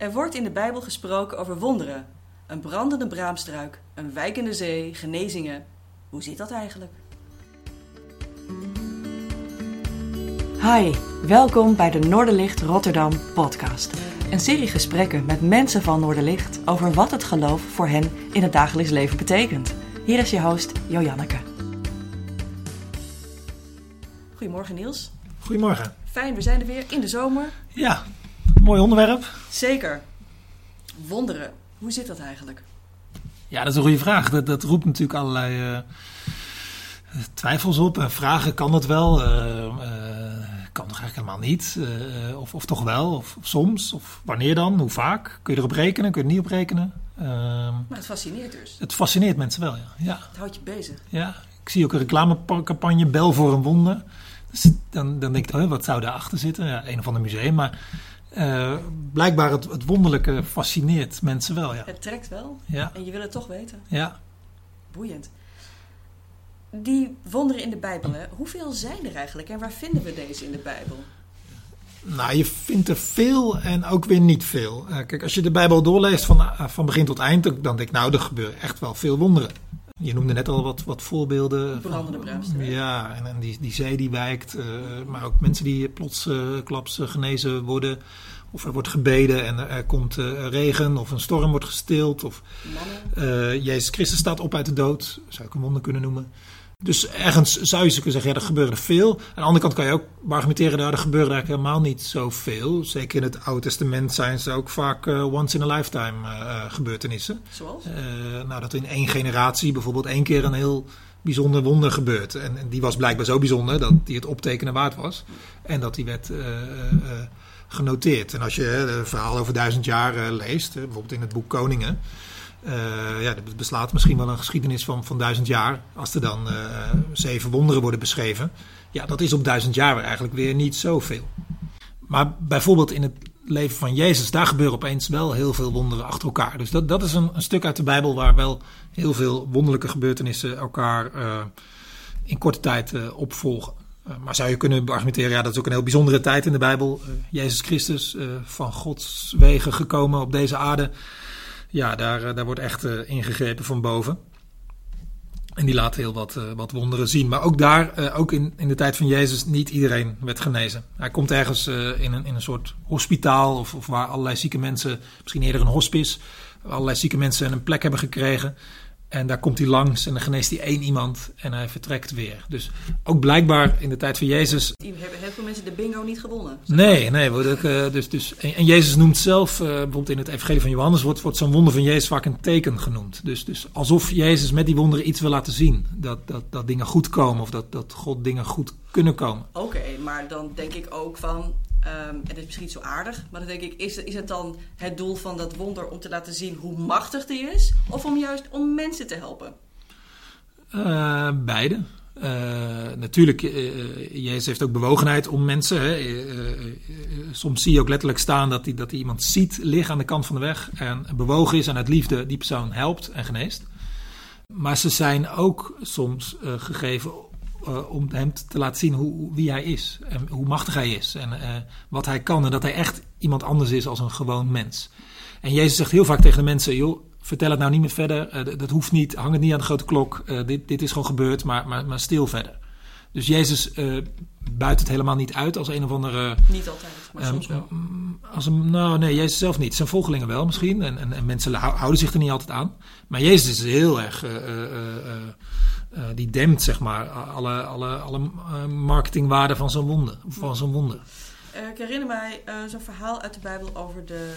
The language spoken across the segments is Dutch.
Er wordt in de Bijbel gesproken over wonderen. Een brandende braamstruik, een wijkende zee, genezingen. Hoe zit dat eigenlijk? Hi, welkom bij de Noorderlicht Rotterdam podcast. Een serie gesprekken met mensen van Noorderlicht over wat het geloof voor hen in het dagelijks leven betekent. Hier is je host Jojanneke. Goedemorgen Niels. Goedemorgen. Fijn, we zijn er weer in de zomer. Ja, mooi onderwerp. Zeker. Wonderen, hoe zit dat eigenlijk? Ja, dat is een goede vraag. Dat, dat roept natuurlijk allerlei uh, twijfels op. Uh, vragen, kan het wel? Uh, kan toch eigenlijk helemaal niet? of, of toch wel? Of, of, soms? Of wanneer dan? Hoe vaak? Kun je erop rekenen? Kun je er niet op rekenen? maar het fascineert dus. Het fascineert mensen wel, ja. ja. Het houdt je bezig. Ja, ik zie ook een reclamecampagne, Bel voor een wonder. Dus dan, dan denk ik, oh, wat zou daarachter zitten? Ja, een of ander museum, maar... Uh, blijkbaar het, het, wonderlijke fascineert mensen wel. Ja. Het trekt wel. Ja. En je wil het toch weten. Ja. Boeiend. Die wonderen in de Bijbel, hè? hoeveel zijn er eigenlijk en waar vinden we deze in de Bijbel? Nou, je vindt er veel en ook weer niet veel. Uh, kijk, als je de Bijbel doorleest van, uh, van begin tot eind, dan denk ik, nou, er gebeuren echt wel veel wonderen. Je noemde net al wat, wat voorbeelden. Brandende braamstruik. Ja, en, en die, die zee die wijkt. Uh, maar ook mensen die plots uh, klaps uh, genezen worden. Of er wordt gebeden en er komt regen of een storm wordt gestild. Of Jezus Christus staat op uit de dood. Zou ik een wonder kunnen noemen. Dus ergens zou je kunnen zeggen, ja, er gebeurde veel. Aan de andere kant kan je ook argumenteren, nou, er gebeurde eigenlijk helemaal niet zoveel. Zeker in het Oude Testament zijn ze ook vaak uh, once in a lifetime uh, gebeurtenissen. Zoals? Uh, nou, dat in één generatie bijvoorbeeld één keer een heel bijzonder wonder gebeurt. En, en, die was blijkbaar zo bijzonder dat die het optekenen waard was. En dat die werd genoteerd. En als je het verhaal over duizend jaar leest, bijvoorbeeld in het boek Koningen... Uh, ja, dat beslaat misschien wel een geschiedenis van, van duizend jaar. Als er dan uh, zeven wonderen worden beschreven. Ja, dat is op duizend jaar eigenlijk weer niet zoveel. Maar bijvoorbeeld in het leven van Jezus, daar gebeuren opeens wel heel veel wonderen achter elkaar. Dus dat, dat is een, stuk uit de Bijbel waar wel heel veel wonderlijke gebeurtenissen elkaar uh, in korte tijd opvolgen. maar zou je kunnen argumenteren, ja, dat is ook een heel bijzondere tijd in de Bijbel. Jezus Christus, van Gods wegen gekomen op deze aarde ja, daar, daar wordt echt uh, ingegrepen van boven. En die laat heel wat, uh, wat wonderen zien. Maar ook daar, ook in, in de tijd van Jezus, niet iedereen werd genezen. Hij komt ergens in, een, in een soort hospitaal of, of waar allerlei zieke mensen, misschien eerder een hospice, allerlei zieke mensen een plek hebben gekregen. En daar komt hij langs en dan geneest hij één iemand en hij vertrekt weer. Dus ook blijkbaar in de tijd van Jezus. Hebben heel veel mensen de bingo niet gewonnen? Nee, nee. Dus, dus, en Jezus noemt zelf, uh, bijvoorbeeld in het Evangelie van Johannes, wordt, wordt zo'n wonder van Jezus vaak een teken genoemd. Dus, dus alsof Jezus met die wonderen iets wil laten zien. Dat, dat, dat dingen goed komen of dat, dat God dingen goed kunnen komen. Oké, okay, maar dan denk ik ook van. Um, en dat is misschien niet zo aardig, maar dan denk ik, is, is het dan het doel van dat wonder om te laten zien hoe machtig die is? Of om juist om mensen te helpen? Uh, beide. Uh, natuurlijk, uh, Jezus heeft ook bewogenheid om mensen. Hè. soms zie je ook letterlijk staan dat hij, dat iemand ziet liggen aan de kant van de weg. En bewogen is en uit liefde die persoon helpt en geneest. Maar ze zijn ook soms gegeven uh, om hem te laten zien hoe, wie hij is. En hoe machtig hij is. En uh, wat hij kan. En dat hij echt iemand anders is als een gewoon mens. En Jezus zegt heel vaak tegen de mensen: joh, vertel het nou niet meer verder. Uh, dat hoeft niet. Hang het niet aan de grote klok. dit, dit is gewoon gebeurd. Maar, maar, maar stil verder. Dus Jezus buit het helemaal niet uit als een of andere. Niet altijd, maar soms wel. Als een, nou, nee, Jezus zelf niet. Zijn volgelingen wel misschien. En, en, en mensen houden zich er niet altijd aan. Maar Jezus is heel erg. Uh, die dempt zeg maar alle, alle, alle uh, marketingwaarde van zo'n wonder. Van zo'n wonder. Uh, ik herinner mij zo'n verhaal uit de Bijbel over de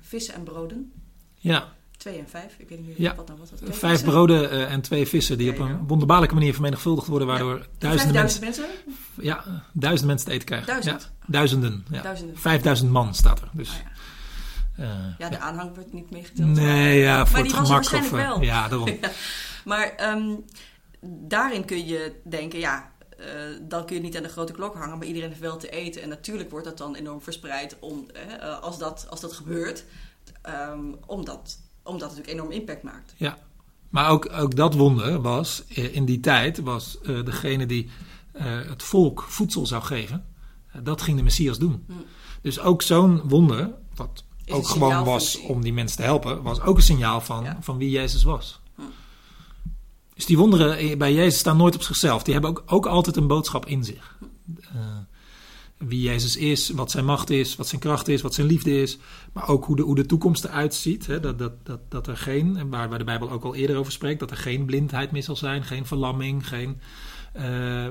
vissen en broden. Ja. Twee en vijf, ik weet niet meer ja. wat nou was. Dat, vijf vissen? broden en twee vissen die op een wonderbaarlijke manier vermenigvuldigd worden, waardoor ja. duizenden mensen, mensen, Ja, duizenden mensen te eten krijgen. Duizend? duizenden. Ja. Duizenden. Vijfduizend man staat er. Dus. Oh, uh, ja, de aanhang wordt niet meegeteld. Nee, ja, voor maar het die gemak. Of, wel. Ja, daarom. maar um, daarin kun je denken, ja, uh, dan kun je niet aan de grote klok hangen, maar iedereen heeft wel te eten. En natuurlijk wordt dat dan enorm verspreid om, uh, als, dat, als dat gebeurt, um, omdat, omdat het natuurlijk enorm impact maakt. Ja, maar ook, ook dat wonder was, in die tijd, was uh, degene die het volk voedsel zou geven. dat ging de Messias doen. Hm. Dus ook zo'n wonder, wat ook gewoon was om die mensen te helpen, was ook een signaal van, Ja. van wie Jezus was. Dus die wonderen bij Jezus staan nooit op zichzelf. Die hebben ook, ook altijd een boodschap in zich. Eh, wie Jezus is, wat zijn macht is, wat zijn kracht is, wat zijn liefde is. Maar ook hoe de, hoe de toekomst eruit ziet. Hè? Dat, dat, dat, dat er geen, en waar, waar de Bijbel ook al eerder over spreekt, dat er geen blindheid meer zal zijn, geen verlamming, geen eh,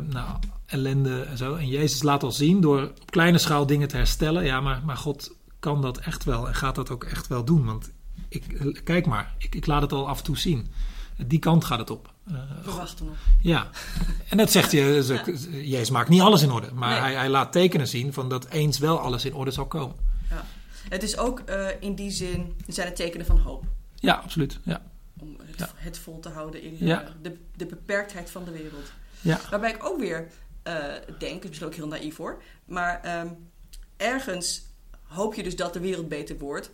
nou, ellende en zo. En Jezus laat al zien door op kleine schaal dingen te herstellen. Ja, maar, maar God kan dat echt wel en gaat dat ook echt wel doen. Want ik, kijk maar, ik, ik laat het al af en toe zien. Die kant gaat het op. Eh, We wachten nog. ja, en dat zegt je, ze- Jezus maakt niet alles in orde. Maar Nee. hij, hij laat tekenen zien van dat eens wel alles in orde zal komen. Ja. Het is ook eh, in die zin, zijn het tekenen van hoop. Ja, absoluut. Ja, Om het, Ja. het vol te houden in Ja. eh, de, de beperktheid van de wereld. ja. Waarbij ik ook weer eh, denk, is misschien ook heel naïef hoor, maar ehm, ergens hoop je dus dat de wereld beter wordt.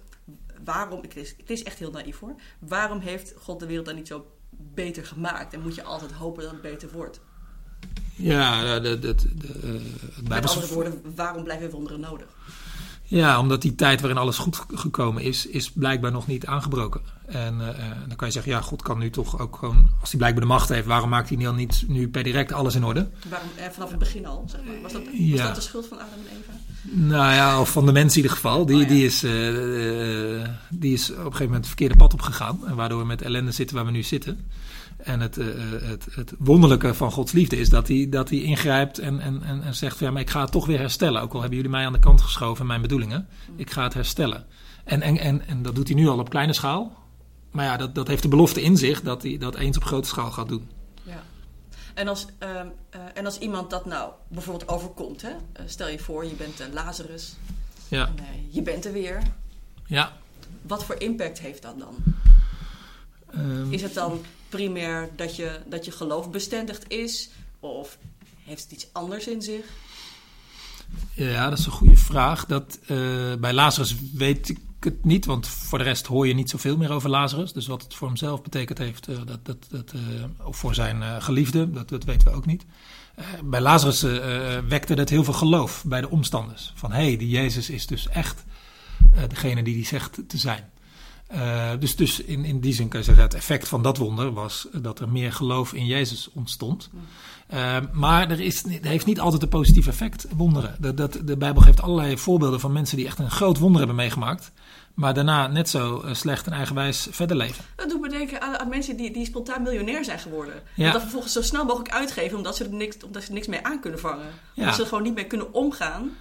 Waarom, het is, het is echt heel naïef hoor, waarom heeft God de wereld dan niet zo beter gemaakt? En moet je altijd hopen dat het beter wordt? ja de, de, de, eh, Met andere woorden, waarom blijven wonderen nodig? Ja, omdat die tijd waarin alles goed gekomen is, is blijkbaar nog niet aangebroken. En eh, eh, dan kan je zeggen, ja, God kan nu toch ook gewoon, als hij blijkbaar de macht heeft, waarom maakt hij dan niet nu per direct alles in orde? Waarom, eh, vanaf het begin al, zeg maar. Was dat, was Ja. dat de schuld van Adam en Eva? Nou ja, of van de mens in ieder geval. Die, Oh ja. die, is, die is op een gegeven moment het verkeerde pad opgegaan. En waardoor we met ellende zitten waar we nu zitten. En het, eh, het, het wonderlijke van Gods liefde is dat hij, dat hij ingrijpt en, en, en, en zegt: van, ja, maar ik ga het toch weer herstellen. Ook al hebben jullie mij aan de kant geschoven mijn bedoelingen. Ik ga het herstellen. En, en, en, en dat doet hij nu al op kleine schaal. Maar ja, dat, dat heeft de belofte in zich dat hij dat eens op grote schaal gaat doen. Ja. En als, ehm, eh, en als iemand dat nou bijvoorbeeld overkomt, hè? Eh, stel je voor, je bent eh, Lazarus Ja, en eh, je bent er weer. ja. Wat voor impact heeft dat dan? Ehm, Is het dan primair dat je, dat je geloof bestendigd is? Of heeft het iets anders in zich? Ja, dat is een goede vraag. Dat, eh, bij Lazarus weet ik het niet, want voor de rest hoor je niet zoveel meer over Lazarus. Dus wat het voor hemzelf betekend heeft, eh, dat, dat, dat, eh, of voor zijn geliefde, dat, dat weten we ook niet. Bij Lazarus wekte het heel veel geloof bij de omstanders. Van hé, hey, die Jezus is dus echt degene die hij zegt te zijn. Eh, dus dus in, in die zin kan je zeggen, het effect van dat wonder was dat er meer geloof in Jezus ontstond. Eh, maar er, is, er heeft niet altijd een positief effect, wonderen. Dat, dat, de Bijbel geeft allerlei voorbeelden van mensen die echt een groot wonder hebben meegemaakt. Maar daarna net zo eh, slecht en eigenwijs verder leven. Dat doet me denken aan, aan mensen die, die spontaan miljonair zijn geworden. Ja. En dat vervolgens zo snel mogelijk uitgeven omdat ze er niks, omdat ze er niks mee aan kunnen vangen. Ja. Omdat ze er gewoon niet mee kunnen omgaan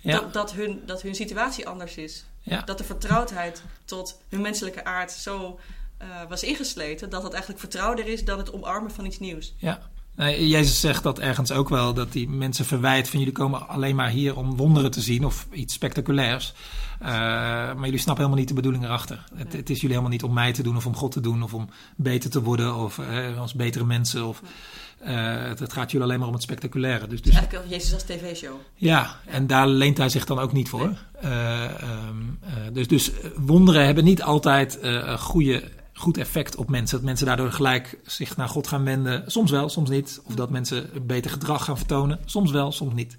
Ja, dat, dat, hun, dat hun situatie anders is. Ja, Dat de vertrouwdheid tot hun menselijke aard zo eh, was ingesleten dat het eigenlijk vertrouwder is dan het omarmen van iets nieuws. ja. Nee, Jezus zegt dat ergens ook wel, dat die mensen verwijt van jullie komen alleen maar hier om wonderen te zien of iets spectaculairs. Eh, maar jullie snappen helemaal niet de bedoeling erachter. Het, Nee. het is jullie helemaal niet om mij te doen of om God te doen of om beter te worden of eh, als betere mensen. Of, eh, het, het gaat jullie alleen maar om het spectaculaire. Dus, dus Eigenlijk Jezus als tv-show. Ja, en daar leent hij zich dan ook niet voor. Eh, ehm, eh, dus, dus wonderen hebben niet altijd een goede, goed effect op mensen. Dat mensen daardoor gelijk zich naar God gaan wenden. Soms wel, soms niet. Of dat mensen een beter gedrag gaan vertonen. Soms wel, soms niet.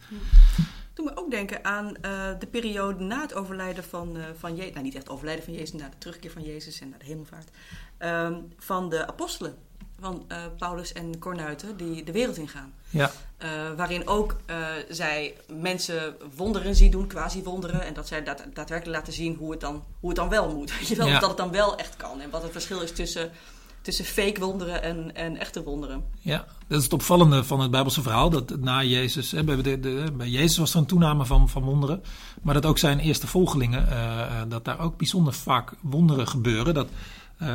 Doe me ook denken aan de periode na het overlijden van, van Jezus. Nou, niet echt overlijden van Jezus, na de terugkeer van Jezus en naar de hemelvaart. Ehm, van de apostelen. Van eh, Paulus en Cornuiten, die de wereld ingaan. Ja, Eh, waarin ook eh, zij mensen wonderen zien doen, quasi-wonderen. En dat zij daad- daadwerkelijk laten zien hoe het dan, hoe het dan wel moet. Weet je wel, Ja. dat het dan wel echt kan. En wat het verschil is tussen, tussen fake wonderen en, en echte wonderen. ja, dat is het opvallende van het Bijbelse verhaal. Dat na Jezus, hè, bij, de, de- bij Jezus was er een toename van, van wonderen. Maar dat ook zijn eerste volgelingen, dat daar ook bijzonder vaak wonderen gebeuren. Dat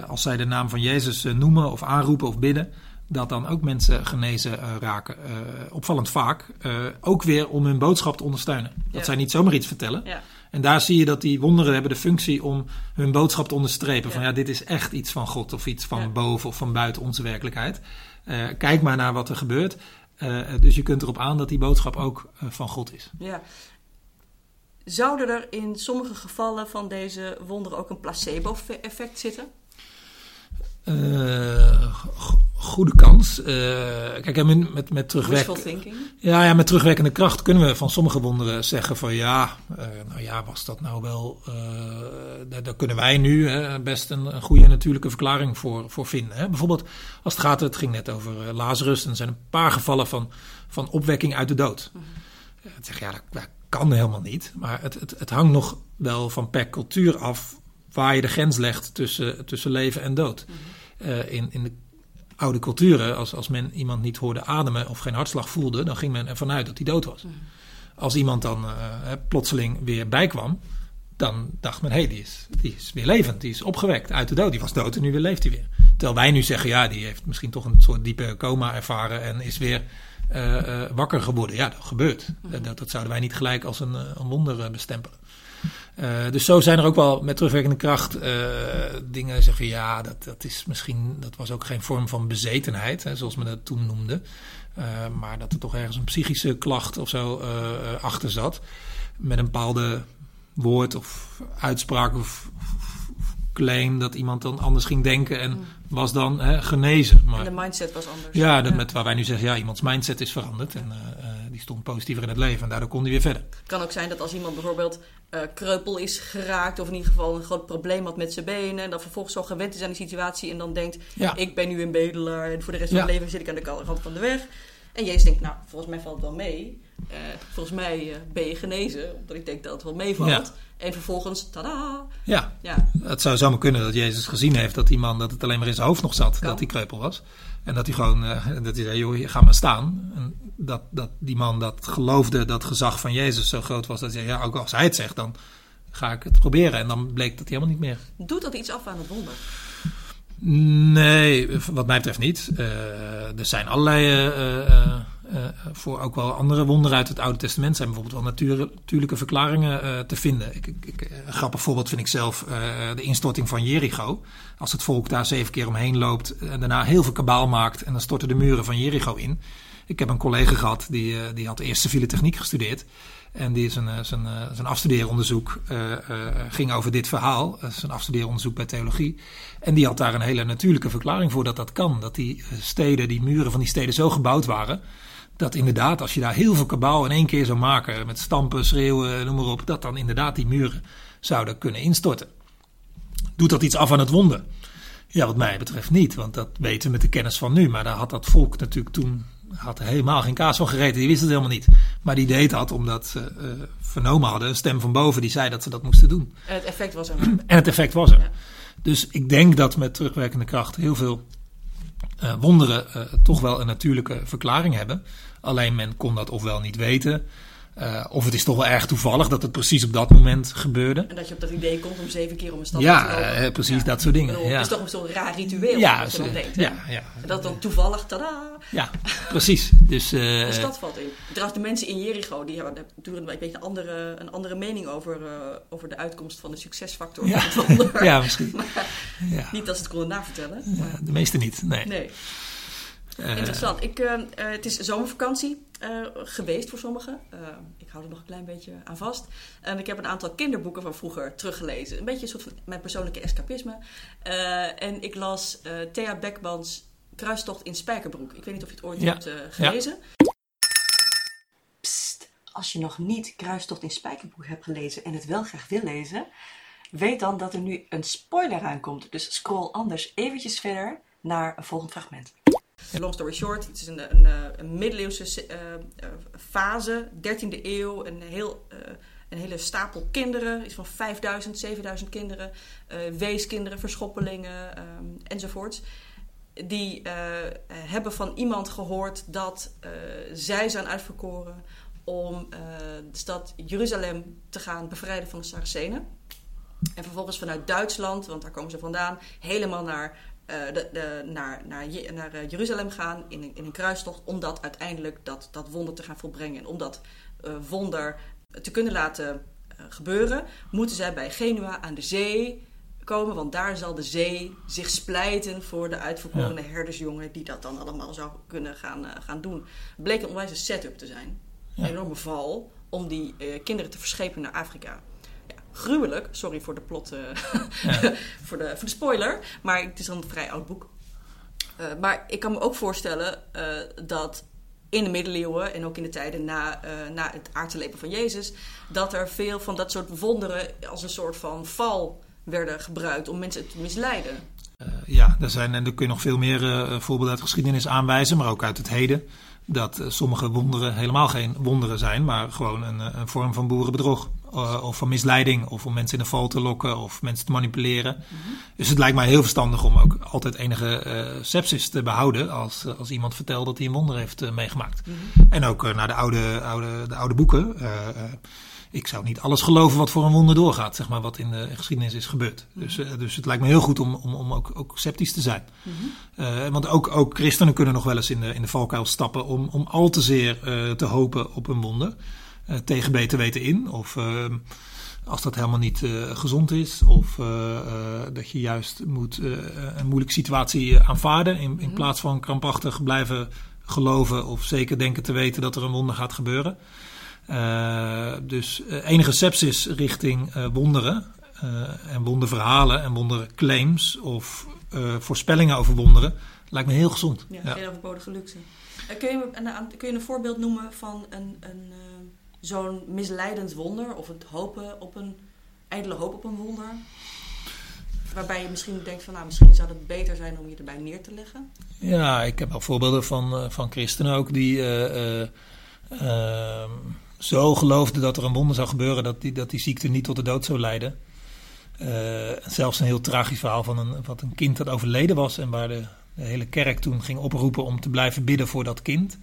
als zij de naam van Jezus eh, noemen of aanroepen of bidden, dat dan ook mensen genezen eh, raken. Eh, opvallend vaak. Eh, ook weer om hun boodschap te ondersteunen. Dat Ja. zij niet zomaar iets vertellen. Ja. En daar zie je dat die wonderen hebben de functie om hun boodschap te onderstrepen. Van Ja. dit is echt iets van God of iets van boven of van buiten onze werkelijkheid. Eh, kijk maar naar wat er gebeurt. Eh, dus je kunt erop aan dat die boodschap ook eh, van God is. Ja. Zouden er in sommige gevallen van deze wonderen ook een placebo-effect zitten? Eh, go- goede kans. Eh, kijk, met, met, met terugwerk, Wishful thinking? ja, ja, met terugwerkende kracht kunnen we van sommige wonderen zeggen van ja, eh, nou ja, was dat nou wel, daar kunnen wij nu hè, best een, een, goede natuurlijke verklaring voor, voor vinden. Hè. Bijvoorbeeld als het gaat, het ging net over Lazarus, en er zijn een paar gevallen van, van opwekking uit de dood. Mm zeg, ja, dat, dat, kan helemaal niet. Maar het, het, het hangt nog wel van per cultuur af waar je de grens legt tussen, tussen leven en dood. Mhm. in, in de oude culturen, als, als men iemand niet hoorde ademen of geen hartslag voelde, dan ging men ervan uit dat hij dood was. Mhm. Als iemand dan uh, plotseling weer bijkwam, dan dacht men, hé, hey, die, is, die is weer levend, die is opgewekt uit de dood. Die was dood en nu weer leeft hij weer. Terwijl wij nu zeggen, ja, die heeft misschien toch een soort diepe coma ervaren en is weer uh, wakker geworden. Ja, dat gebeurt. Mhm. dat, dat, zouden wij niet gelijk als een, een wonder bestempelen. Uh, dus zo zijn er ook wel met terugwerkende kracht uh, dingen zeggen ja, dat, dat is misschien, dat was ook geen vorm van bezetenheid, hè, zoals men dat toen noemde. Uh, maar dat er toch ergens een psychische klacht of zo achter zat. Met een bepaalde woord of uitspraak of, of claim dat iemand dan anders ging denken en mm. was dan hè, genezen. Maar, en de mindset was anders. Ja, dat Met waar wij nu zeggen, ja, iemands mindset is veranderd en die stond positiever in het leven en daardoor kon hij weer verder. Het kan ook zijn dat als iemand bijvoorbeeld uh, kreupel is geraakt. Of in ieder geval een groot probleem had met zijn benen. En dat vervolgens zo gewend is aan die situatie. En dan denkt, ik ben nu een bedelaar. En voor de rest van mijn leven zit ik aan de kant van de weg. En Jezus denkt, nou, volgens mij valt het wel mee. Uh, volgens mij uh, ben je genezen. Omdat ik denk dat het wel meevalt. En vervolgens, tada! Ja. ja, het zou zomaar kunnen dat Jezus gezien heeft dat die man, dat het alleen maar in zijn hoofd nog zat. Dat hij kreupel was. En dat hij gewoon, dat hij zei, joh, ga maar staan. En dat, dat die man dat geloofde dat gezag van Jezus zo groot was. Dat hij zei, ja, ook als hij het zegt, dan ga ik het proberen. En dan bleek dat hij helemaal niet meer. Doet dat iets af aan het wonder? Nee, wat mij betreft niet. Uh, er zijn allerlei, uh, uh, voor ook wel andere wonderen uit het Oude Testament, zijn bijvoorbeeld wel natuur, natuurlijke verklaringen te vinden. Ik, ik, een grappig voorbeeld vind ik zelf de instorting van Jericho. Als het volk daar zeven keer omheen loopt en daarna heel veel kabaal maakt en dan storten de muren van Jericho in. Ik heb een collega gehad die, uh, die had eerst civiele techniek gestudeerd. En die zijn, uh, zijn, uh, afstudeeronderzoek ging over dit verhaal. zijn afstudeeronderzoek bij theologie. En die had daar een hele natuurlijke verklaring voor dat dat kan. Dat die steden, die muren van die steden zo gebouwd waren. Dat inderdaad, als je daar heel veel kabaal in één keer zou maken. Met stampen, schreeuwen, noem maar op. Dat dan inderdaad die muren zouden kunnen instorten. Doet dat iets af aan het wonder? Ja, wat mij betreft niet, want dat weten we met de kennis van nu. Maar daar had dat volk natuurlijk toen had helemaal geen kaas van gereten. Die wist het helemaal niet. Maar die deed dat omdat ze uh, vernomen hadden, een stem van boven die zei dat ze dat moesten doen. En het effect was er. En het effect was er. Dus ik denk dat met terugwerkende kracht heel veel uh, wonderen uh, toch wel een natuurlijke verklaring hebben. Alleen men kon dat ofwel niet weten. Uh, of het is toch wel erg toevallig dat het precies op dat moment gebeurde. En dat je op dat idee komt om zeven keer om een stad ja, te lopen. Precies, ja. dat soort dingen. ja. Het is toch een soort raar ritueel, ja, je dan denkt. Ja, ja. En dat dan toevallig, tada! Ja, precies. Dus, uh, de stad valt in. Trouwens, de mensen in Jericho, die hebben natuurlijk een beetje een andere, een andere mening over, over de uitkomst van de succesfactor ja. van het wonder. ja, misschien. ja. Niet dat ze het konden navertellen. Ja, de meeste niet, nee. nee. Interessant. Ik, uh, uh, het is zomervakantie uh, geweest voor sommigen. ik hou er nog een klein beetje aan vast. En ik heb een aantal kinderboeken van vroeger teruggelezen. Een beetje een soort van mijn persoonlijke escapisme. en ik las Thea Beckmans Kruistocht in Spijkerbroek. Ik weet niet of je het ooit ja. hebt gelezen. Ja. Psst, als je nog niet Kruistocht in Spijkerbroek hebt gelezen en het wel graag wil lezen, weet dan dat er nu een spoiler aankomt. Dus scroll anders eventjes verder naar een volgend fragment. Long story short, het is een, een, een middeleeuwse uh, fase, 13e eeuw, een, heel, een hele stapel kinderen, iets van 5000, 7000 kinderen, weeskinderen, verschoppelingen um, enzovoorts. Die hebben van iemand gehoord dat zij zijn uitverkoren om de stad Jeruzalem te gaan bevrijden van de Saracenen. En vervolgens vanuit Duitsland, want daar komen ze vandaan, helemaal naar de, de, naar, naar, naar uh, Jeruzalem gaan in een, in een kruistocht. Om dat uiteindelijk dat, dat wonder te gaan volbrengen. En om dat uh, wonder te kunnen laten gebeuren, moeten zij bij Genua aan de zee komen. Want daar zal de zee zich splijten voor de uitverkorene ja. herdersjongen die dat dan allemaal zou kunnen gaan, gaan doen. Het bleek een onwijze setup te zijn. Ja. Een enorme val om die kinderen te verschepen naar Afrika gruwelijk. Sorry voor de plot, uh, ja. voor, de, voor de spoiler. Maar het is een vrij oud boek. Uh, maar ik kan me ook voorstellen uh, dat in de middeleeuwen en ook in de tijden na, na het van Jezus, dat er veel van dat soort wonderen als een soort van val werden gebruikt om mensen te misleiden. Uh, ja, er zijn, en er kun je nog veel meer uh, voorbeelden uit geschiedenis aanwijzen, maar ook uit het heden. Dat uh, sommige wonderen helemaal geen wonderen zijn, maar gewoon een, een vorm van boerenbedrog. Of van misleiding, of om mensen in de val te lokken, of mensen te manipuleren. Mm -hmm. Dus het lijkt mij heel verstandig om ook altijd enige sepsis te behouden als, als iemand vertelt dat hij een wonder heeft meegemaakt. Mm -hmm. En ook naar de oude, oude, de oude boeken ik zou niet alles geloven wat voor een wonder doorgaat, zeg maar, wat in de geschiedenis is gebeurd. Dus, uh, dus het lijkt me heel goed om, om, om ook, ook sceptisch te zijn. Uh, want ook, ook christenen kunnen nog wel eens in de, in de valkuil stappen om, om al te zeer uh, te hopen op een wonder. Tegen beter weten in. Of ehm, als dat helemaal niet gezond is. Of dat je juist moet een moeilijke situatie aanvaarden. In, in -hmm. plaats van krampachtig blijven geloven of zeker denken te weten dat er een wonder gaat gebeuren. Dus enige sepsis richting wonderen en wonderverhalen en wonderclaims of voorspellingen over wonderen lijkt me heel gezond. Ja, ja. geen overbodige luxe. kun, je, een, kun je een voorbeeld noemen van een, een zo'n misleidend wonder of het hopen op een ijdele hoop op een wonder? Waarbij je misschien denkt van nou, misschien zou het beter zijn om je erbij neer te leggen. Ja, ik heb wel voorbeelden van, van christenen ook die zo geloofde dat er een wonder zou gebeuren dat die, dat die ziekte niet tot de dood zou leiden. Zelfs een heel tragisch verhaal van een, wat een kind dat overleden was en waar de, de, hele kerk toen ging oproepen om te blijven bidden voor dat kind.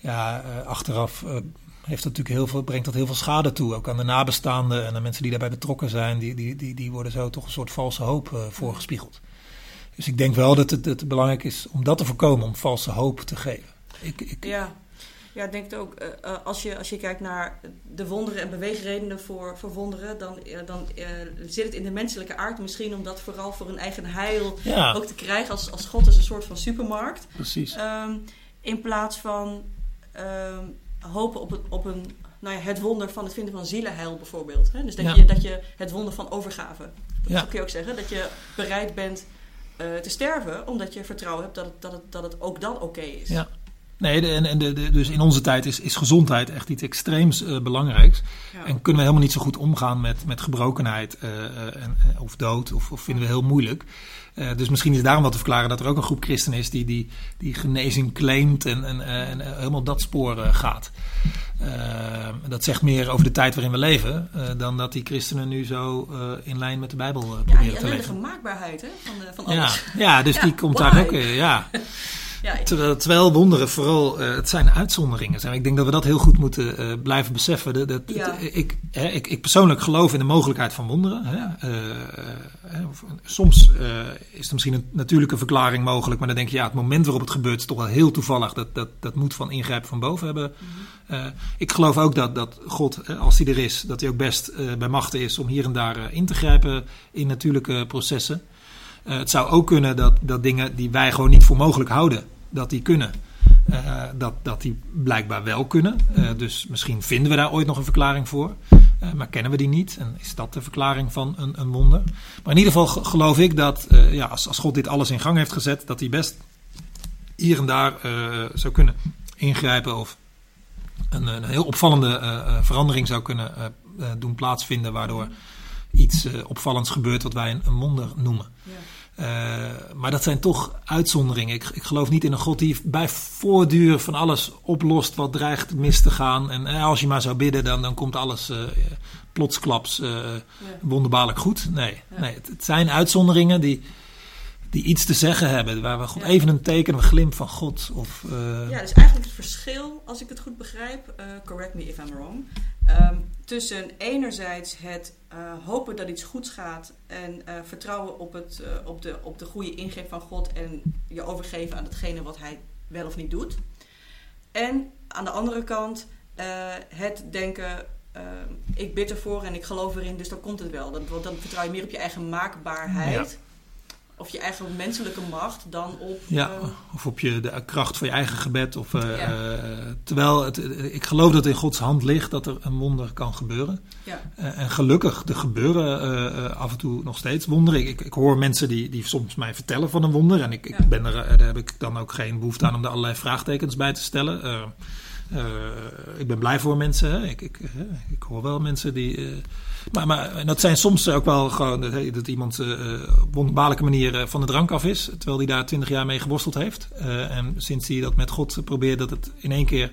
Ja, achteraf heeft dat natuurlijk heel veel, brengt dat heel veel schade toe, ook aan de nabestaanden en aan mensen die daarbij betrokken zijn. Die, die, die, die worden zo toch een soort valse hoop voorgespiegeld. Dus ik denk wel dat het, het belangrijk is om dat te voorkomen, om valse hoop te geven. Ik, ik, ja, ja, ik denk het ook. Uh, als, je, als je kijkt naar de wonderen en beweegredenen voor, voor wonderen, dan, uh, dan zit het in de menselijke aard misschien om dat vooral voor een eigen heil ja. ook te krijgen. Als, als God is een soort van supermarkt. Precies. Um, in plaats van um, hopen op, het, op een, nou ja, het wonder van het vinden van zielenheil bijvoorbeeld. Hè? Dus dat, ja. je, dat je het wonder van overgave. Ja. Dat kun je ook zeggen. Dat je bereid bent te sterven omdat je vertrouwen hebt dat het, dat het, dat het ook dan oké okay is. Ja. Nee, de, en, en de, de, dus in onze tijd is, is gezondheid echt iets extreems uh, belangrijks. Ja. En kunnen we helemaal niet zo goed omgaan met, met gebrokenheid uh, en, of dood, of, of, vinden we heel moeilijk. Uh, dus misschien is daarom wel te verklaren dat er ook een groep christenen is die, die, die genezing claimt en, en, en helemaal dat spoor gaat. dat zegt meer over de tijd waarin we leven, dan dat die christenen nu zo in lijn met de Bijbel proberen ja, te leven. Ja, de maakbaarheid hè, van, de, van alles. Ja, ja dus die komt daar ook ja. Ja, terwijl, terwijl, wonderen vooral, uh, het zijn uitzonderingen zijn. Ik denk dat we dat heel goed moeten uh, blijven beseffen. Dat, dat, ja. ik, hè, ik, ik, persoonlijk geloof in de mogelijkheid van wonderen. Hè. Uh, soms is er misschien een natuurlijke verklaring mogelijk, maar dan denk je, ja, het moment waarop het gebeurt is toch wel heel toevallig. Dat, dat, dat moet van ingrijpen van boven hebben. Mm -hmm. ik geloof ook dat, dat God, als hij er is, dat hij ook best bij machten is om hier en daar in te grijpen in natuurlijke processen. het zou ook kunnen dat, dat dingen die wij gewoon niet voor mogelijk houden, dat die kunnen. Uh, dat, dat die blijkbaar wel kunnen. Uh, dus misschien vinden we daar ooit nog een verklaring voor. Uh, maar kennen we die niet? En is dat de verklaring van een, een wonder? Maar in ieder geval geloof ik dat ja, als, als God dit alles in gang heeft gezet, dat hij best hier en daar zou kunnen ingrijpen of een, een heel opvallende verandering zou kunnen doen plaatsvinden, waardoor iets opvallends gebeurt wat wij een, een wonder noemen. Ja. Uh, maar dat zijn toch uitzonderingen. Ik, ik, geloof niet in een God die bij voortduur van alles oplost wat dreigt mis te gaan. En eh, als je maar zou bidden, dan, dan komt alles uh, plotsklaps wonderbaarlijk goed. Nee, nee het, het, zijn uitzonderingen die, die iets te zeggen hebben. Waar we God ja. even een teken, een glimp van God. Of, Ja, dus eigenlijk het verschil, als ik het goed begrijp, correct me if I'm wrong. Um, tussen enerzijds het uh, hopen dat iets goeds gaat en uh, vertrouwen op, het, uh, op, de, op de goede ingreep van God en je overgeven aan datgene wat hij wel of niet doet. En aan de andere kant het denken, ik bid ervoor en ik geloof erin, dus dan komt het wel. Dan, dan vertrouw je meer op je eigen maakbaarheid. Of je eigen menselijke macht dan op. Ja, uh, of op je, de kracht van je eigen gebed. Of, uh, ja. uh, terwijl het, ik geloof dat in Gods hand ligt dat er een wonder kan gebeuren. Ja. en gelukkig, er gebeuren af en toe nog steeds wonderen. Ik, ik, hoor mensen die, die soms mij vertellen van een wonder. En ik, ja. ik ben er, daar heb ik dan ook geen behoefte aan om er allerlei vraagtekens bij te stellen. Ik ben blij voor mensen. Hè. Ik, ik, ik hoor wel mensen die Maar, maar dat zijn soms ook wel gewoon dat, dat iemand uh, op wonderbaarlijke manier van de drank af is. Terwijl hij daar twintig jaar mee geworsteld heeft. En sinds hij dat met God probeert, dat het in één keer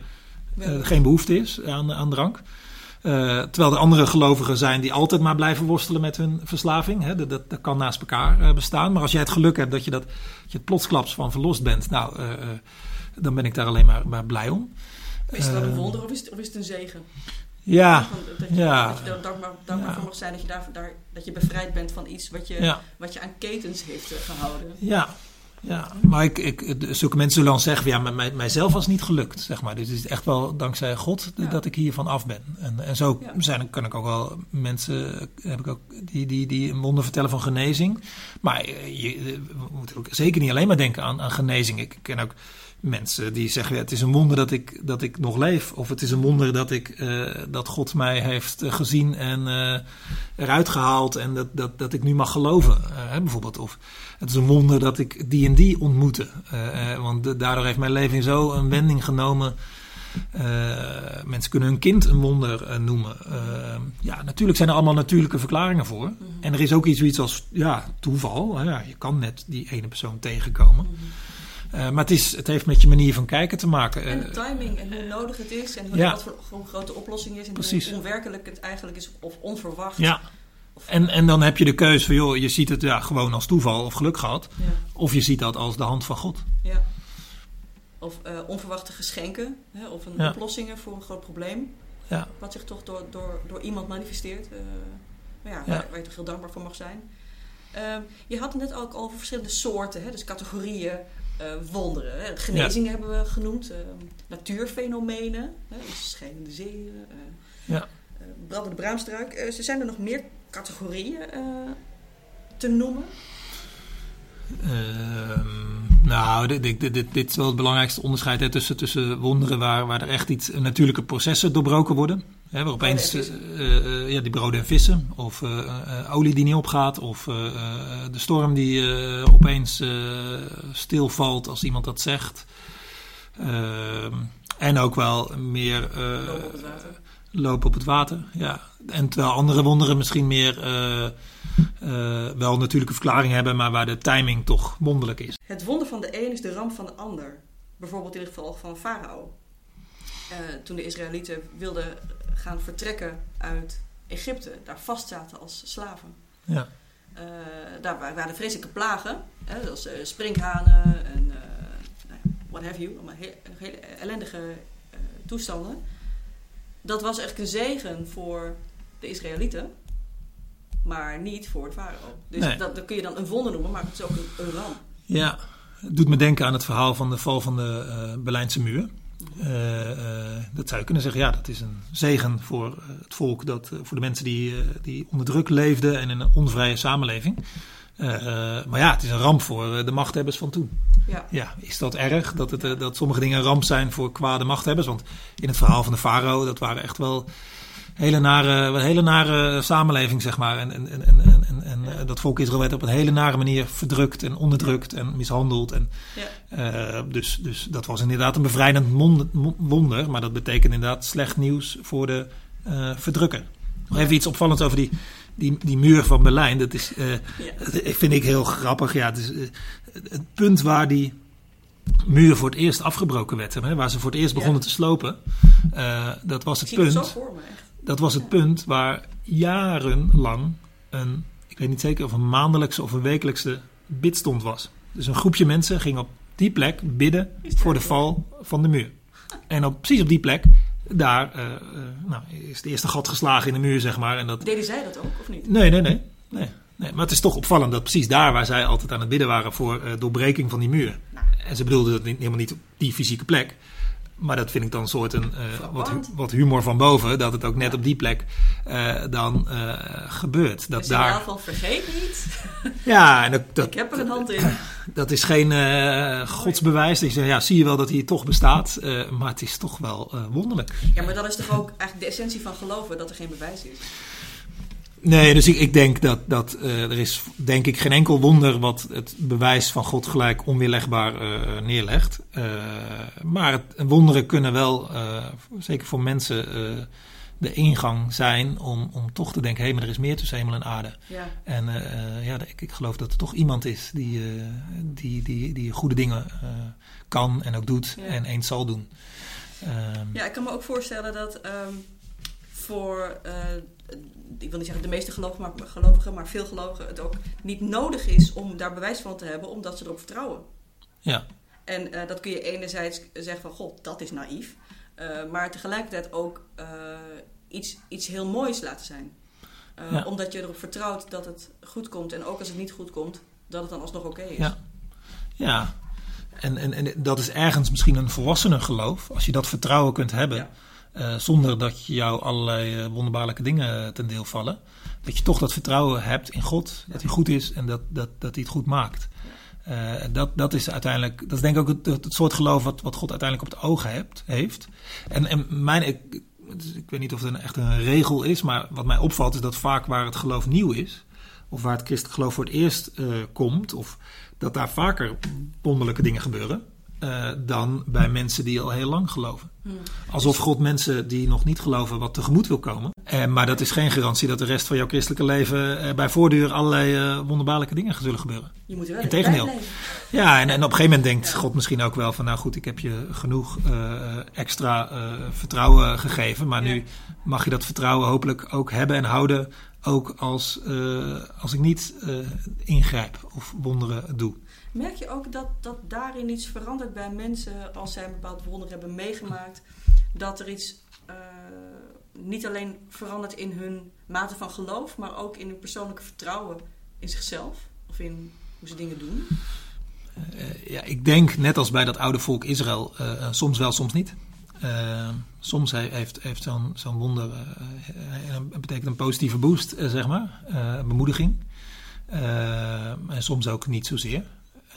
geen behoefte is aan, aan drank. Uh, terwijl er andere gelovigen zijn die altijd maar blijven worstelen met hun verslaving. Hè? Dat, dat, dat, kan naast elkaar uh, bestaan. Maar als jij het geluk hebt dat je, dat, dat je het plotsklaps van verlost bent, nou, uh, dan ben ik daar alleen maar, maar blij om. Is het dan een wonder of is, het, of is het een zegen? Ja, dat je, ja. Dat je er dankbaar, dankbaar ja. voor mag zijn dat je, daar, daar, dat je bevrijd bent van iets wat je, ja. wat je aan ketens heeft gehouden. Ja, ja, maar ik, ik, zulke mensen zullen dan zeggen, ja, maar mij, mijzelf was niet gelukt, zeg maar. Dus het is echt wel dankzij God ja. dat ik hiervan af ben. En, en zo zijn, kan ik ook wel mensen, heb ik ook, die, die, die een wonder vertellen van genezing. Maar je, we moeten ook zeker niet alleen maar denken aan, aan genezing. Ik ken ook mensen die zeggen, ja, het is een wonder dat ik, dat ik nog leef. Of het is een wonder dat, ik, uh, dat God mij heeft gezien en uh, eruit gehaald en dat, dat, dat ik nu mag geloven. Uh, bijvoorbeeld. Of het is een wonder dat ik die en die ontmoette. want daardoor heeft mijn leven zo een wending genomen. mensen kunnen hun kind een wonder noemen. ja, natuurlijk zijn er allemaal natuurlijke verklaringen voor. Mm -hmm. En er is ook iets zoiets als ja, toeval. ja, je kan net die ene persoon tegenkomen. Mm -hmm. Uh, maar het, is, het heeft met je manier van kijken te maken. En de timing en hoe nodig het is en hoe, ja. wat voor hoe groot de oplossing is en Precies. hoe onwerkelijk het eigenlijk is of onverwacht. Ja. En, en dan heb je de keuze van, joh, je ziet het ja, gewoon als toeval of geluk gehad. Ja. Of je ziet dat als de hand van God. Ja. Of uh, onverwachte geschenken hè, of een Ja. oplossingen voor een groot probleem. Ja. Wat zich toch door, door, door iemand manifesteert. Uh, ja, Ja. Waar, waar je toch heel dankbaar voor mag zijn. Ehm, je had het net ook over verschillende soorten, hè, dus categorieën, eh, wonderen. Hè. Genezingen hebben we genoemd, eh, natuurfenomenen, hè, dus schijnende zeeën, eh, Ja. eh, brandende braamstruik. Eh, zijn er nog meer categorieën eh, te noemen? Ehm, nou, dit, dit, dit, dit is wel het belangrijkste onderscheid hè, tussen, tussen wonderen waar, waar er echt iets natuurlijke processen doorbroken worden. Hè, waar opeens eh, eh, ja, die broden en vissen, of eh, eh, olie die niet opgaat, of eh, eh, de storm die eh, opeens eh, stilvalt als iemand dat zegt. Ehm, en ook wel meer eh, Lopen op het water. Ja. En terwijl andere wonderen misschien meer eh, eh, wel natuurlijke verklaring hebben, maar waar de timing toch wonderlijk is. Het wonder van de een is de ramp van de ander. Bijvoorbeeld in het geval van Farao. Eh, toen de Israëlieten wilden gaan vertrekken uit Egypte, daar vastzaten als slaven. Ja. Daar wa- waren vreselijke plagen, hè, zoals sprinkhanen en nou what have you, allemaal heel, hele ellendige toestanden. Dat was echt een zegen voor de Israëlieten, maar niet voor de farao. Dus Nee. dat, dat kun je dan een wonder noemen, maar het is ook een, een ramp. Ja, het doet me denken aan het verhaal van de val van de eh, Berlijnse muur. Eh, eh, dat zou je kunnen zeggen, ja, dat is een zegen voor het volk, dat, voor de mensen die, die onder druk leefden en in een onvrije samenleving. Eh, maar ja, het is een ramp voor eh, de machthebbers van toen. Ja. Ja, is dat erg dat, het, eh, dat sommige dingen een ramp zijn voor kwade machthebbers? Want in het verhaal van de farao, dat waren echt wel hele nare, hele nare samenleving, zeg maar. En, en, en, en, en, en dat volk Israël werd op een hele nare manier verdrukt en onderdrukt en mishandeld. En, Ja. dus, dus dat was inderdaad een bevrijdend mond- wonder, maar dat betekent inderdaad slecht nieuws voor de eh, verdrukker. Nog even iets opvallends over die, die, die muur van Berlijn. Dat is, Ja. dat vind ik heel grappig. Ja, het, is, eh, het punt waar die muur voor het eerst afgebroken werd, hè, waar ze voor het eerst Ja. begonnen te slopen, eh, dat was het punt. me. Dat was het punt waar jarenlang een, ik weet niet zeker of een maandelijkse of een wekelijkse bidstond was. Dus een groepje mensen ging op die plek bidden voor de val van de muur. En op, precies op die plek, daar eh, eh, nou, is het eerste gat geslagen in de muur, zeg maar. En dat, Deden zij dat ook, of niet? Nee, nee, nee, nee, nee. Maar het is toch opvallend dat precies daar waar zij altijd aan het bidden waren voor eh, doorbreking van die muur. Nou. En ze bedoelden dat niet, helemaal niet op die fysieke plek. Maar dat vind ik dan een soort een, eh, wat, wat humor van boven. Dat het ook net Ja. op die plek eh, dan eh, gebeurt. Dat signaal daar, van vergeet niet, ja, en dat, dat, ik heb er een hand in. dat is geen godsbewijs. Dat je zegt, ja, zie je wel dat hij toch bestaat. maar het is toch wel wonderlijk. Ja, maar dat is toch ook eigenlijk de essentie van geloven, dat er geen bewijs is. Nee, dus ik, ik denk dat, dat eh, er is denk ik geen enkel wonder wat het bewijs van God gelijk onweerlegbaar eh, neerlegt. Eh, maar het, wonderen kunnen wel, zeker voor mensen de ingang zijn om, om toch te denken: hé, hey, maar er is meer tussen hemel en aarde. Ja. En ja, ik, ik, geloof dat er toch iemand is die, die, die, die goede dingen kan en ook doet ja. en eens zal doen. Um, ja, ik kan me ook voorstellen dat um, voor, ik wil niet zeggen de meeste gelovigen maar, gelovigen, maar veel gelovigen het ook niet nodig is om daar bewijs van te hebben, omdat ze erop vertrouwen. Ja. En dat kun je enerzijds zeggen van, god, dat is naïef. maar tegelijkertijd ook iets, iets heel moois laten zijn. Ja. Omdat je erop vertrouwt dat het goed komt. En ook als het niet goed komt, dat het dan alsnog oké okay is. Ja, ja. En, en, en dat is ergens misschien een volwassener geloof. Als je dat vertrouwen kunt hebben. Ja. Uh, zonder dat jou allerlei uh, wonderbaarlijke dingen ten deel vallen. Dat je toch dat vertrouwen hebt in God. Dat hij goed is en dat, dat, dat hij het goed maakt. Uh, dat, dat is uiteindelijk, dat is denk ik ook het, het soort geloof wat, wat God uiteindelijk op het oog hebt, heeft. En, en mijn, ik, ik weet niet of het een, echt een regel is, maar wat mij opvalt is dat vaak waar het geloof nieuw is, of waar het christelijk geloof voor het eerst komt, of dat daar vaker wonderlijke dingen gebeuren. Uh, dan bij mensen die al heel lang geloven. Hmm. Alsof God mensen die nog niet geloven wat tegemoet wil komen. Uh, maar dat is geen garantie dat de rest van jouw christelijke leven bij voortduur allerlei wonderbaarlijke dingen zullen gebeuren. Je moet er wel Integendeel. Ja, en, en op een gegeven moment denkt God misschien ook wel van nou goed, ik heb je genoeg extra vertrouwen gegeven. Maar nu mag je dat vertrouwen hopelijk ook hebben en houden. Ook als, als ik niet ingrijp of wonderen doe. Merk je ook dat, dat daarin iets verandert bij mensen als zij een bepaald wonder hebben meegemaakt? Dat er iets uh, niet alleen verandert in hun mate van geloof, maar ook in hun persoonlijke vertrouwen in zichzelf of in hoe ze dingen doen? Uh, ja, ik denk net als bij dat oude volk Israël, uh, soms wel, soms niet. soms heeft, heeft zo'n zo'n wonder betekent een positieve boost, zeg maar, bemoediging. en soms ook niet zozeer.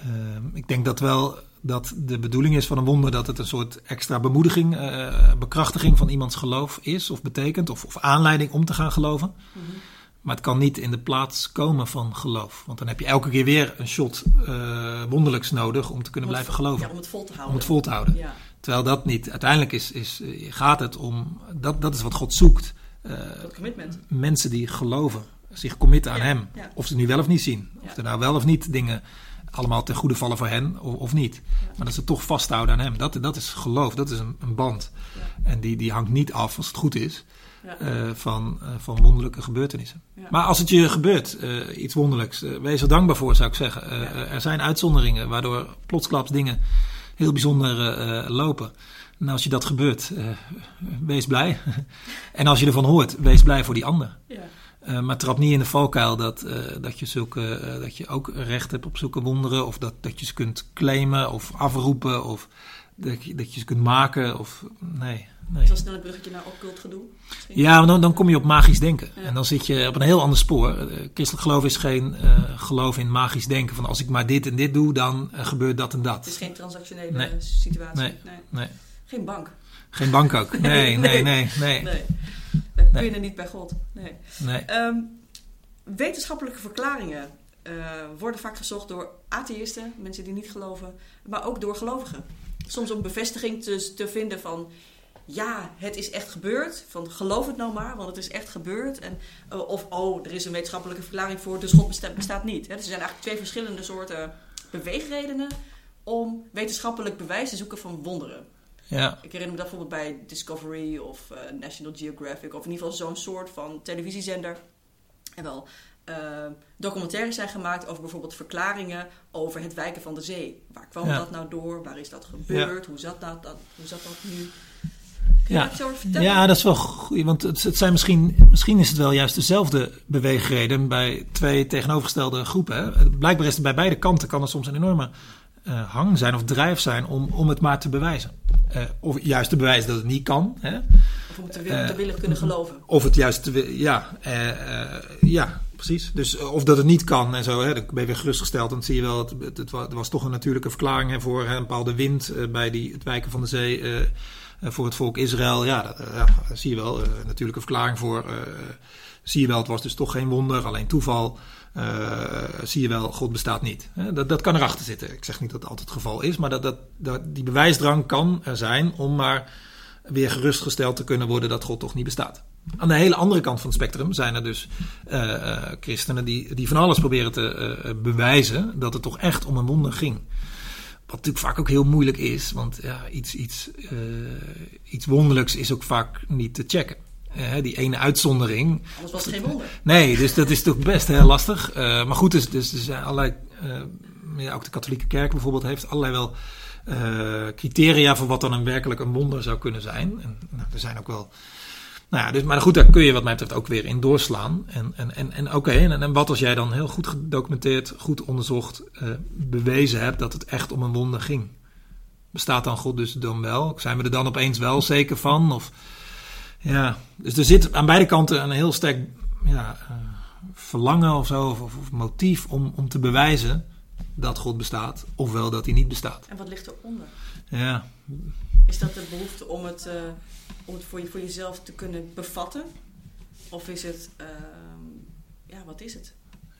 Uh, ik denk dat wel dat de bedoeling is van een wonder dat het een soort extra bemoediging, uh, bekrachtiging van iemands geloof is of betekent, of, of aanleiding om te gaan geloven. Mm -hmm. Maar het kan niet in de plaats komen van geloof. Want dan heb je elke keer weer een shot uh, wonderlijks nodig om te kunnen om blijven geloven. Ja, om het vol te houden. Om het vol te houden. Ja. Terwijl dat niet. Uiteindelijk is, is, gaat het om. Dat, dat is wat God zoekt. dat commitment. Mensen die geloven, zich committen aan ja, Hem. Of ze nu wel of niet zien. Of er nou wel of niet dingen allemaal ten goede vallen voor hen of, of niet. Ja. Maar dat ze toch vasthouden aan hem. Dat, dat is geloof, dat is een, een band. Ja. En die, die hangt niet af, als het goed is, ja. uh, van, uh, van wonderlijke gebeurtenissen. Maar als het je gebeurt, uh, iets wonderlijks, wees er dankbaar voor, zou ik zeggen. er zijn uitzonderingen waardoor plotsklaps dingen heel bijzonder lopen. En als je dat gebeurt, wees blij. en als je ervan hoort, wees blij voor die ander. Uh, maar trap niet in de valkuil dat, uh, dat, je zulke, uh, dat je ook recht hebt op zulke wonderen. Of dat, dat je ze kunt claimen of afroepen. Of dat je, dat je ze kunt maken. Of, nee, nee. Zoals snel een bruggetje naar occult gedoe. Misschien? Ja, dan, dan kom je op magisch denken. Ja. En dan zit je op een heel ander spoor. Christelijk geloof is geen geloof in magisch denken. Van als ik maar dit en dit doe, dan gebeurt dat en dat. Het is geen transactionele nee. situatie. Nee. Nee. nee. Geen bank. Geen bank ook. Nee, nee, nee. nee. nee. We kunnen niet bij God. Nee. nee. Um, wetenschappelijke verklaringen uh, worden vaak gezocht door atheïsten, mensen die niet geloven, maar ook door gelovigen. Soms om bevestiging te, te vinden van ja, het is echt gebeurd. Van geloof het nou maar, want het is echt gebeurd. En, uh, of oh, er is een wetenschappelijke verklaring voor, dus God bestaat, bestaat niet. Dus er zijn eigenlijk twee verschillende soorten beweegredenen om wetenschappelijk bewijs te zoeken van wonderen. Ja. Ik herinner me dat bijvoorbeeld bij Discovery of uh, National Geographic, of in ieder geval zo'n soort van televisiezender. En wel uh, documentaires zijn gemaakt over bijvoorbeeld verklaringen over het wijken van de zee. Waar kwam ja. dat nou door? Waar is dat gebeurd? Ja. Hoe, zat dat, dat, hoe zat dat nu? Kun je ja. dat zo vertellen? Ja, dat is wel goed. Want het, het, zijn misschien, misschien is het wel juist dezelfde beweegreden bij twee tegenovergestelde groepen. Hè? Blijkbaar is het bij beide kanten kan er soms een enorme uh, hang zijn of drijf zijn om, om het maar te bewijzen. Uh, of juist te bewijzen dat het niet kan. Hè? Of om te, wil, te willen kunnen geloven. Of het juist te ja, ja, precies. Dus of dat het niet kan en zo. Hè, dan ben je weer gerustgesteld. Dan zie je wel, het, het, het was toch een natuurlijke verklaring hè, voor hè, een bepaalde wind bij die, het wijken van de zee. voor het volk Israël. Ja, dat, ja, zie je wel. een natuurlijke verklaring voor. zie je wel, het was dus toch geen wonder, alleen toeval. Uh, zie je wel, God bestaat niet. Dat, dat kan erachter zitten. Ik zeg niet dat dat altijd het geval is, maar dat, dat, dat, die bewijsdrang kan er zijn om maar weer gerustgesteld te kunnen worden dat God toch niet bestaat. Aan de hele andere kant van het spectrum zijn er dus uh, uh, christenen die, die van alles proberen te bewijzen dat het toch echt om een wonder ging. Wat natuurlijk vaak ook heel moeilijk is, want ja, iets, iets, iets wonderlijks is ook vaak niet te checken. Die ene uitzondering. Anders was het geen wonder. Nee, dus dat is toch best heel lastig. maar goed, dus, dus er zijn allerlei. ja, ook de katholieke kerk bijvoorbeeld heeft allerlei wel criteria voor wat dan een werkelijk een wonder zou kunnen zijn. En nou, er zijn ook wel nou ja, dus, maar goed, daar kun je wat mij betreft ook weer in doorslaan. En, en, en, en oké, en, en wat als jij dan heel goed gedocumenteerd, goed onderzocht, bewezen hebt dat het echt om een wonder ging? Bestaat dan God dus dan wel? Zijn we er dan opeens wel zeker van? Of, ja, dus er zit aan beide kanten een heel sterk ja, uh, verlangen of zo, of, motief om, om te bewijzen dat God bestaat, ofwel dat hij niet bestaat. En wat ligt eronder? Ja. Is dat de behoefte om het... Uh om het voor, je, voor jezelf te kunnen bevatten? Of is het, uh, ja, wat is het?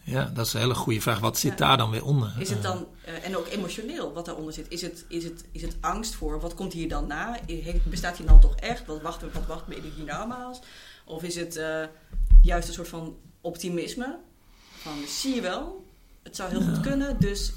Ja, dat is een hele goede vraag. Wat zit ja. daar dan weer onder? Is het dan, uh, en ook emotioneel wat daaronder zit, is het, is, het, is het angst voor wat komt hier dan na? Heeft, bestaat hier dan toch echt? Wat wacht, wat wacht me hiernamaals? Of is het uh, juist een soort van optimisme? Van zie je wel, het zou heel ja. goed kunnen, dus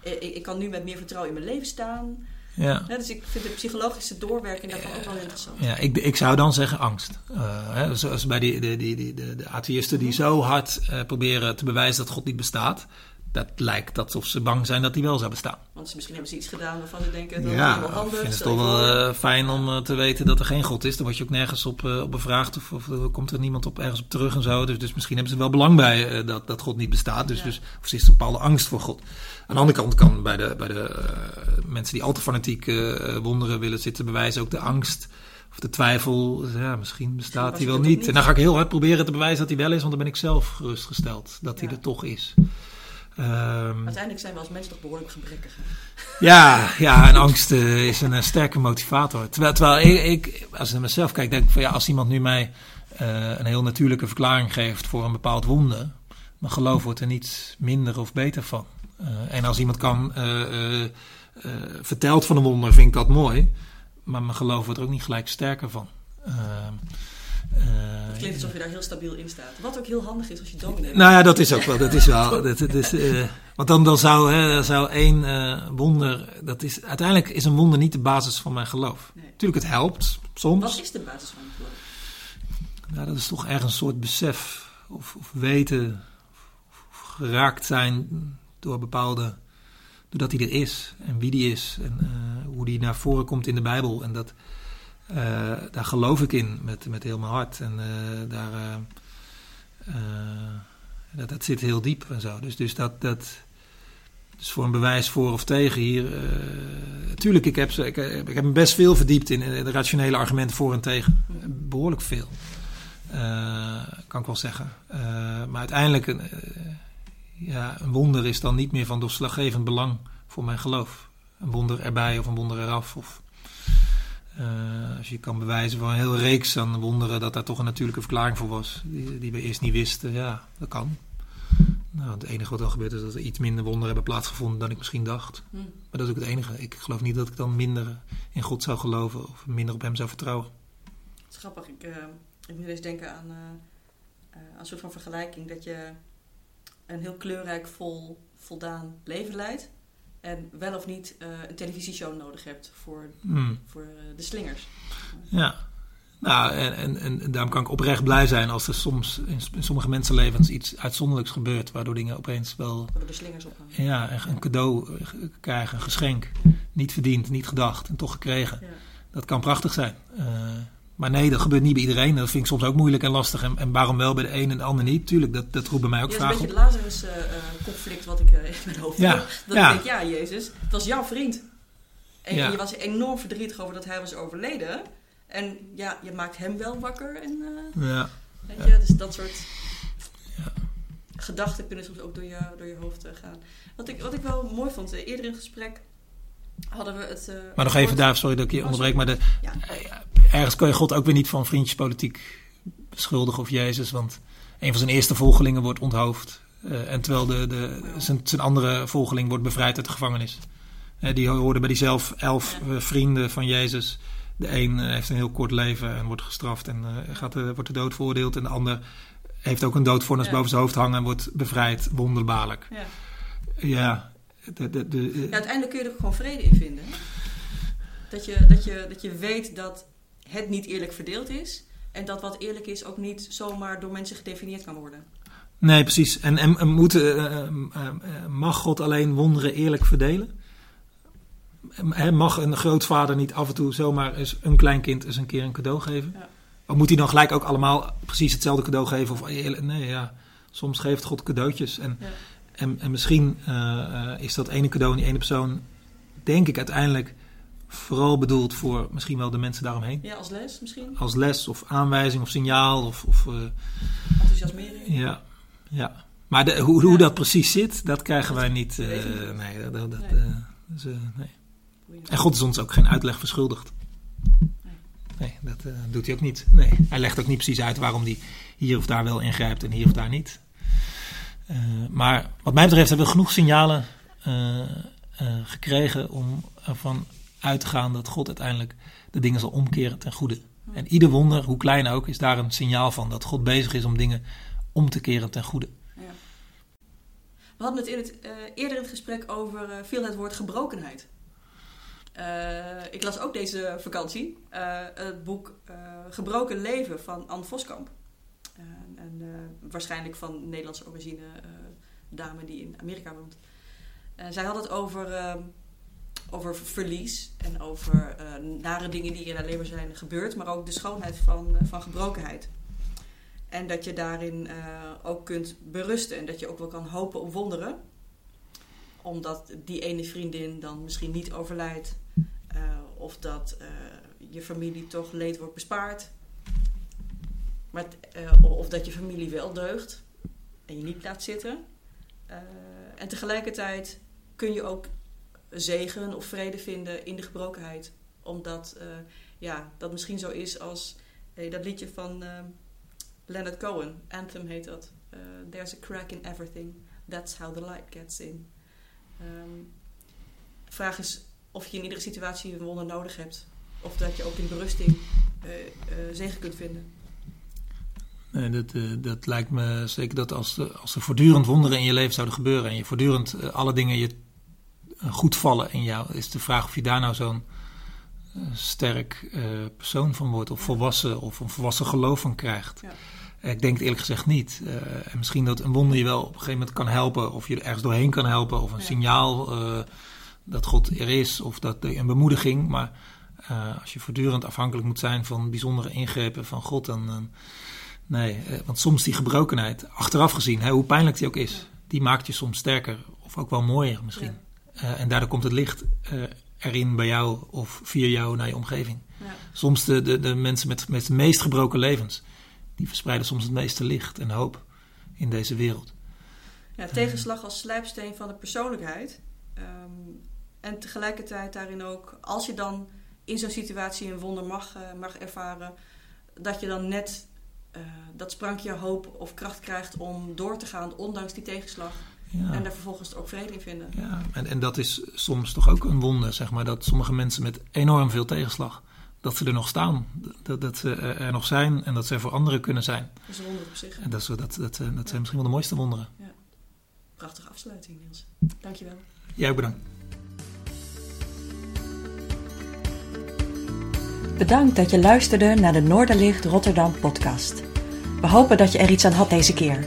ik, ik, kan nu met meer vertrouwen in mijn leven staan. Ja. ja. dus ik vind de psychologische doorwerking daarvan ook wel interessant. Ja, ik, ik zou dan zeggen angst. Uh, hè, zoals bij die, die, die, die, de, de atheïsten die zo hard uh, proberen te bewijzen dat God niet bestaat. Dat lijkt alsof ze bang zijn dat hij wel zou bestaan. Want ze, misschien hebben ze iets gedaan waarvan ze denken dat ja, het wel handig is. Ja, het toch wel uh, fijn om te weten dat er geen God is. Dan word je ook nergens op, op bevraagd of, of komt er niemand op, ergens op terug en zo. Dus, dus misschien hebben ze wel belang bij dat, dat God niet bestaat. Dus, ja. dus, of is er een bepaalde angst voor God. Aan de andere kant kan bij de, bij de mensen die al te fanatiek wonderen willen zitten bewijzen ook de angst of de twijfel. Ja, misschien bestaat hij wel niet. niet. En dan ga ik heel hard proberen te bewijzen dat hij wel is, want dan ben ik zelf gerustgesteld dat ja. hij er toch is. Um, Uiteindelijk zijn we als mensen toch behoorlijk gebrekkig. Ja, ja, en angst uh, is een, een, sterke motivator. Terwijl, terwijl ik, ik, als ik naar mezelf kijk, denk ik van ja, als iemand nu mij een heel natuurlijke verklaring geeft voor een bepaald wonder, mijn geloof wordt er niet minder of beter van. Uh, en als iemand kan vertelt van een wonder, vind ik dat mooi. Maar mijn geloof wordt er ook niet gelijk sterker van. Het klinkt alsof je daar heel stabiel in staat. Wat ook heel handig is als je dominee bent. Nou ja, dat is ook wel. Dat is wel dat, dat is, want dan, dan zou, hè, zou één wonder. Dat is, uiteindelijk is een wonder niet de basis van mijn geloof. Nee. Tuurlijk, het helpt soms. Wat is de basis van je geloof? Nou, dat is toch ergens een soort besef of, of weten, of, of geraakt zijn door bepaalde. doordat hij er is en wie die is en uh, hoe die naar voren komt in de Bijbel. En dat, uh, daar geloof ik in met, met heel mijn hart. En uh, daar. dat, dat zit heel diep en zo. Dus, dus dat. dat dus voor een bewijs voor of tegen hier. Natuurlijk, ik heb, ik, ik heb me best veel verdiept in, de rationele argumenten voor en tegen. Behoorlijk veel. kan ik wel zeggen. maar uiteindelijk ja, een wonder is dan niet meer van doorslaggevend belang voor mijn geloof. Een wonder erbij of een wonder eraf. Of, uh, als je kan bewijzen van een hele reeks aan wonderen dat daar toch een natuurlijke verklaring voor was, die, die we eerst niet wisten, ja, dat kan. Nou, het enige wat dan gebeurt is dat er iets minder wonderen hebben plaatsgevonden dan ik misschien dacht. Hm. Maar dat is ook het enige. Ik geloof niet dat ik dan minder in God zou geloven of minder op Hem zou vertrouwen. Het is grappig. Ik, uh, ik moet eens denken aan, uh, aan een soort van vergelijking dat je een heel kleurrijk, vol, voldaan leven leidt. En wel of niet uh, een televisieshow nodig hebt voor, mm. voor uh, de slingers. Ja. Nou, en, en, en, daarom kan ik oprecht blij zijn als er soms in, in sommige mensenlevens iets uitzonderlijks gebeurt, waardoor dingen opeens wel. Waardoor de slingers opgaan. Ja, een cadeau krijgen, een geschenk. Niet verdiend, niet gedacht en toch gekregen. Ja. Dat kan prachtig zijn. Uh, maar nee, dat gebeurt niet bij iedereen. Dat vind ik soms ook moeilijk en lastig. En, en waarom wel bij de een en de ander niet? Tuurlijk, dat, dat roept bij mij ook ja, vragen op. Het is een beetje het Lazarus-conflict uh, wat ik uh, in mijn hoofd ja. heb. Dat ja. ik denk, ja, Jezus, het was jouw vriend. En Ja. je was enorm verdrietig over dat hij was overleden. En ja, je maakt hem wel wakker. En, uh, Ja. weet je, dus dat soort Ja. gedachten kunnen soms ook door je, door je hoofd gaan. Wat ik, wat ik wel mooi vond, eerder in het gesprek hadden we het... Maar nog even daar, sorry dat ik je Oh, onderbreek. Maar de, Ja. Ergens kan je God ook weer niet van vriendjespolitiek beschuldigen of Jezus. Want een van zijn eerste volgelingen wordt onthoofd. eh, en terwijl de, de, zijn, zijn andere volgeling wordt bevrijd uit de gevangenis. Eh, die hoorde bij die zelf elf eh, vrienden van Jezus. De een heeft een heel kort leven en wordt gestraft en eh, gaat, eh, wordt de dood veroordeeld. En de ander heeft ook een doodvonnis Ja. boven zijn hoofd hangen en wordt bevrijd, wonderbaarlijk. Ja. Ja, de, de, de, Ja, uiteindelijk kun je er gewoon vrede in vinden. Dat je, dat, je, dat je weet dat het niet eerlijk verdeeld is. En dat wat eerlijk is ook niet zomaar door mensen gedefinieerd kan worden. Nee, precies. En, en, en moet, eh, eh, eh, mag God alleen wonderen eerlijk verdelen? Mag een grootvader niet af en toe zomaar eens een kleinkind eens een keer een cadeau geven? Ja. Of moet hij dan gelijk ook allemaal precies hetzelfde cadeau geven? Of, nee, ja. Soms geeft God cadeautjes. En, Ja. en, en misschien is dat ene cadeau en die ene persoon, denk ik uiteindelijk, vooral bedoeld voor misschien wel de mensen daaromheen. Ja, als les misschien. Als les of aanwijzing of signaal of... of eh, Enthousiasmering. ja, ja. Maar de, hoe, hoe Ja. dat precies zit, dat krijgen wij niet. eh, nee, dat, dat, Nee. eh, dus, nee. En God is ons ook geen uitleg verschuldigd. Nee. Nee, dat doet hij ook niet. Nee, hij legt ook niet precies uit waarom hij hier of daar wel ingrijpt en hier of daar niet. Maar wat mij betreft hebben we genoeg signalen gekregen om ervan uit te gaan dat God uiteindelijk de dingen zal omkeren ten goede. En ieder wonder, hoe klein ook, is daar een signaal van dat God bezig is om dingen om te keren ten goede. Ja. We hadden het, in het eh, eerder in het gesprek over eh, veel het woord gebrokenheid. Eh, ik las ook deze vakantie het boek Gebroken Leven van Anne Voskamp. Eh, waarschijnlijk van Nederlandse origine dame die in Amerika woont. Zij had het over, eh, over verlies en over eh, nare dingen die in haar leven zijn gebeurd, maar ook de schoonheid van, eh, van gebrokenheid. En dat je daarin eh, ook kunt berusten en dat je ook wel kan hopen op wonderen. Omdat die ene vriendin dan misschien niet overlijdt. of dat je familie toch leed wordt bespaard. Maar of dat je familie wel deugt en je niet laat zitten. En tegelijkertijd kun je ook zegen of vrede vinden in de gebrokenheid. Omdat eh, ja, dat misschien zo is als dat liedje van eh, Leonard Cohen, Anthem heet dat. Eh, There's a crack in everything, that's how the light gets in. Ehm, de vraag is of je in iedere situatie een wonder nodig hebt. Of dat je ook in berusting eh, zegen kunt vinden. Nee, dat, dat lijkt me zeker dat als, als er voortdurend wonderen in je leven zouden gebeuren en je voortdurend alle dingen je goed vallen in jou, is de vraag of je daar nou zo'n eh, sterk eh, persoon van wordt, of volwassen, of een volwassen geloof van krijgt. Ja. Eh, Ik denk het eerlijk gezegd niet. Eh, en misschien dat een wonder je wel op een gegeven moment kan helpen, of je er ergens doorheen kan helpen, of een Ja. signaal eh, dat God er is, of dat een bemoediging. Maar eh, als je voortdurend afhankelijk moet zijn van bijzondere ingrepen van God, dan. Nee, eh, want soms die gebrokenheid, achteraf gezien, hè, hoe pijnlijk die ook is, die maakt je soms sterker of ook wel mooier misschien. Eh, en daardoor komt het licht eh, erin bij jou of via jou naar je omgeving. Ja. Soms de, de, de mensen met, met de meest gebroken levens, die verspreiden soms het meeste licht en hoop in deze wereld. Ja, tegenslag als slijpsteen van de persoonlijkheid. Ehm, en tegelijkertijd daarin ook, als je dan in zo'n situatie een wonder mag, eh, mag ervaren, dat je dan net dat sprankje hoop of kracht krijgt om door te gaan, ondanks die tegenslag. Ja. En daar vervolgens ook vrede in vinden. Ja, en, en dat is soms toch ook een wonder, zeg maar, dat sommige mensen met enorm veel tegenslag, dat ze er nog staan, dat, dat ze er nog zijn en dat ze er voor anderen kunnen zijn. Dat is een wonder op zich. En dat, is- dat, dat, dat zijn misschien wel de mooiste wonderen. Prachtige afsluiting, Niels. Dankjewel. Jij ook bedankt. Bedankt dat je luisterde naar de Noorderlicht Rotterdam podcast. We hopen dat je er iets aan had deze keer.